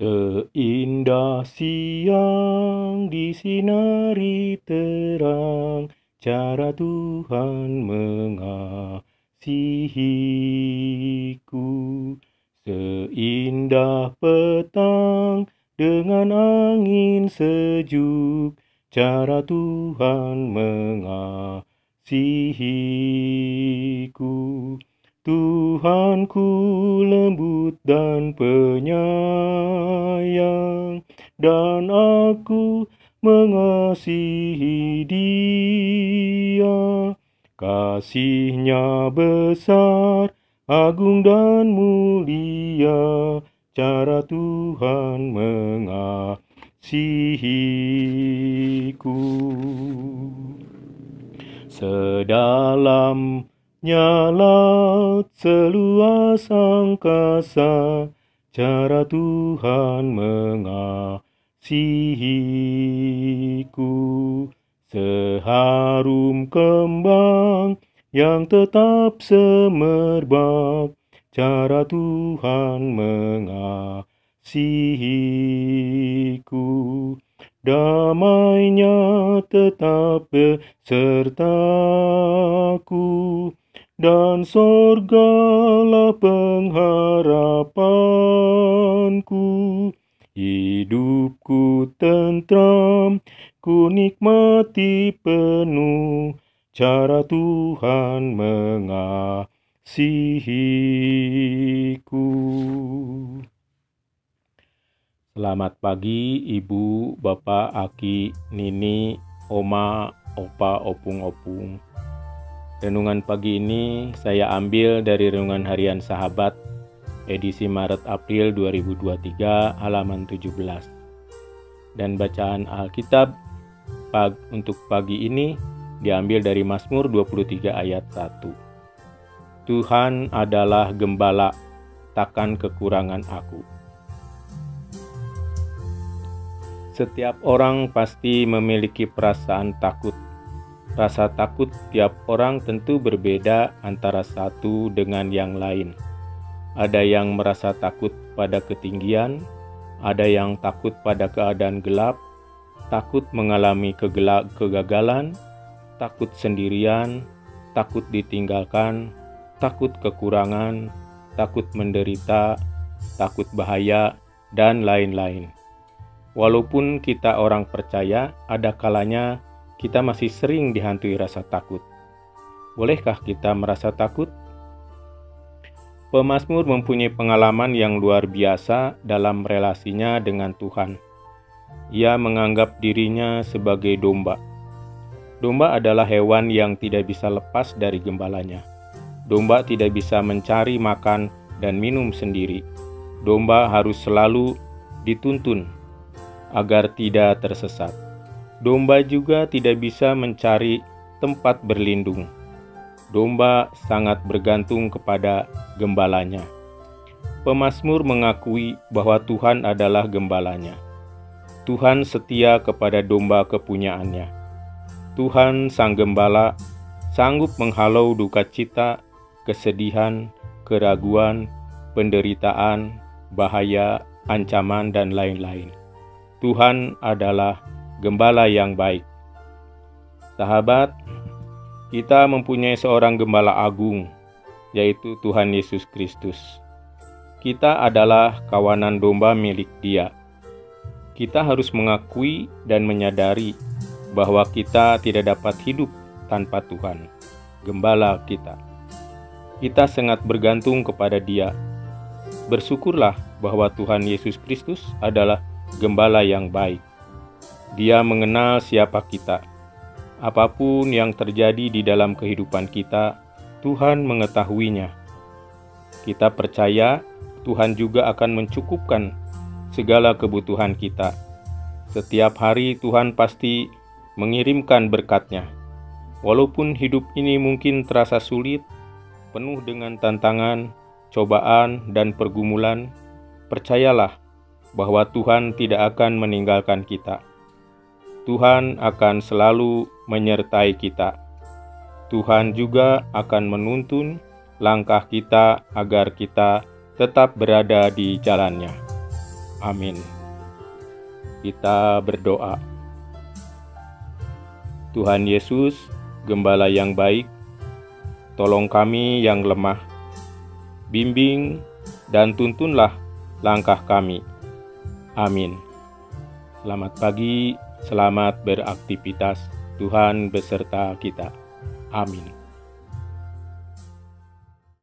Seindah siang disinari terang, cara Tuhan mengasihiku. Seindah petang dengan angin sejuk, cara Tuhan mengasihiku. Tuhanku lembut dan penyayang, dan aku mengasihi dia. Kasihnya besar, agung dan mulia, cara Tuhan mengasihiku. Sedalam Nyala seluas angkasa, cara Tuhan mengasihiku. Seharum kembang yang tetap semerbak, cara Tuhan mengasihiku. Damainya tetap besertaku dan sorgalah pengharapanku. Hidupku tentram, ku nikmati penuh cara Tuhan mengasihiku. Selamat pagi Ibu, Bapak, Aki, Nini, Oma, Opa, Opung, Opung. Renungan pagi ini saya ambil dari Renungan Harian Sahabat edisi Maret April 2023 halaman 17. Dan bacaan Alkitab pag untuk pagi ini diambil dari Mazmur 23 ayat 1. Tuhan adalah gembala, takkan kekurangan aku. Setiap orang pasti memiliki perasaan takut Rasa takut tiap orang tentu berbeda antara satu dengan yang lain. Ada yang merasa takut pada ketinggian, ada yang takut pada keadaan gelap, takut mengalami kegagalan, takut sendirian, takut ditinggalkan, takut kekurangan, takut menderita, takut bahaya, dan lain-lain. Walaupun kita orang percaya, ada kalanya kita masih sering dihantui rasa takut. Bolehkah kita merasa takut? Pemasmur mempunyai pengalaman yang luar biasa dalam relasinya dengan Tuhan. Ia menganggap dirinya sebagai domba. Domba adalah hewan yang tidak bisa lepas dari gembalanya. Domba tidak bisa mencari makan dan minum sendiri. Domba harus selalu dituntun agar tidak tersesat. Domba juga tidak bisa mencari tempat berlindung. Domba sangat bergantung kepada gembalanya. Pemasmur mengakui bahwa Tuhan adalah gembalanya. Tuhan setia kepada domba kepunyaannya. Tuhan Sang Gembala sanggup menghalau duka cita, kesedihan, keraguan, penderitaan, bahaya, ancaman, dan lain-lain. Tuhan adalah gembala yang baik. Sahabat, kita mempunyai seorang gembala agung, yaitu Tuhan Yesus Kristus. Kita adalah kawanan domba milik Dia. Kita harus mengakui dan menyadari bahwa kita tidak dapat hidup tanpa Tuhan, gembala kita. Kita sangat bergantung kepada Dia. Bersyukurlah bahwa Tuhan Yesus Kristus adalah gembala yang baik. Dia mengenal siapa kita. Apa pun yang terjadi di dalam kehidupan kita, Tuhan mengetahuinya. Kita percaya Tuhan juga akan mencukupkan segala kebutuhan kita. Setiap hari Tuhan pasti mengirimkan berkatnya. Walaupun hidup ini mungkin terasa sulit, penuh dengan tantangan, cobaan, dan pergumulan, percayalah bahwa Tuhan tidak akan meninggalkan kita. Tuhan akan selalu menyertai kita. Tuhan juga akan menuntun langkah kita agar kita tetap berada di jalannya. Amin. Kita berdoa. Tuhan Yesus, Gembala yang baik, tolong kami yang lemah, bimbing dan tuntunlah langkah kami. Amin. Selamat pagi, selamat beraktivitas. Tuhan beserta kita. Amin.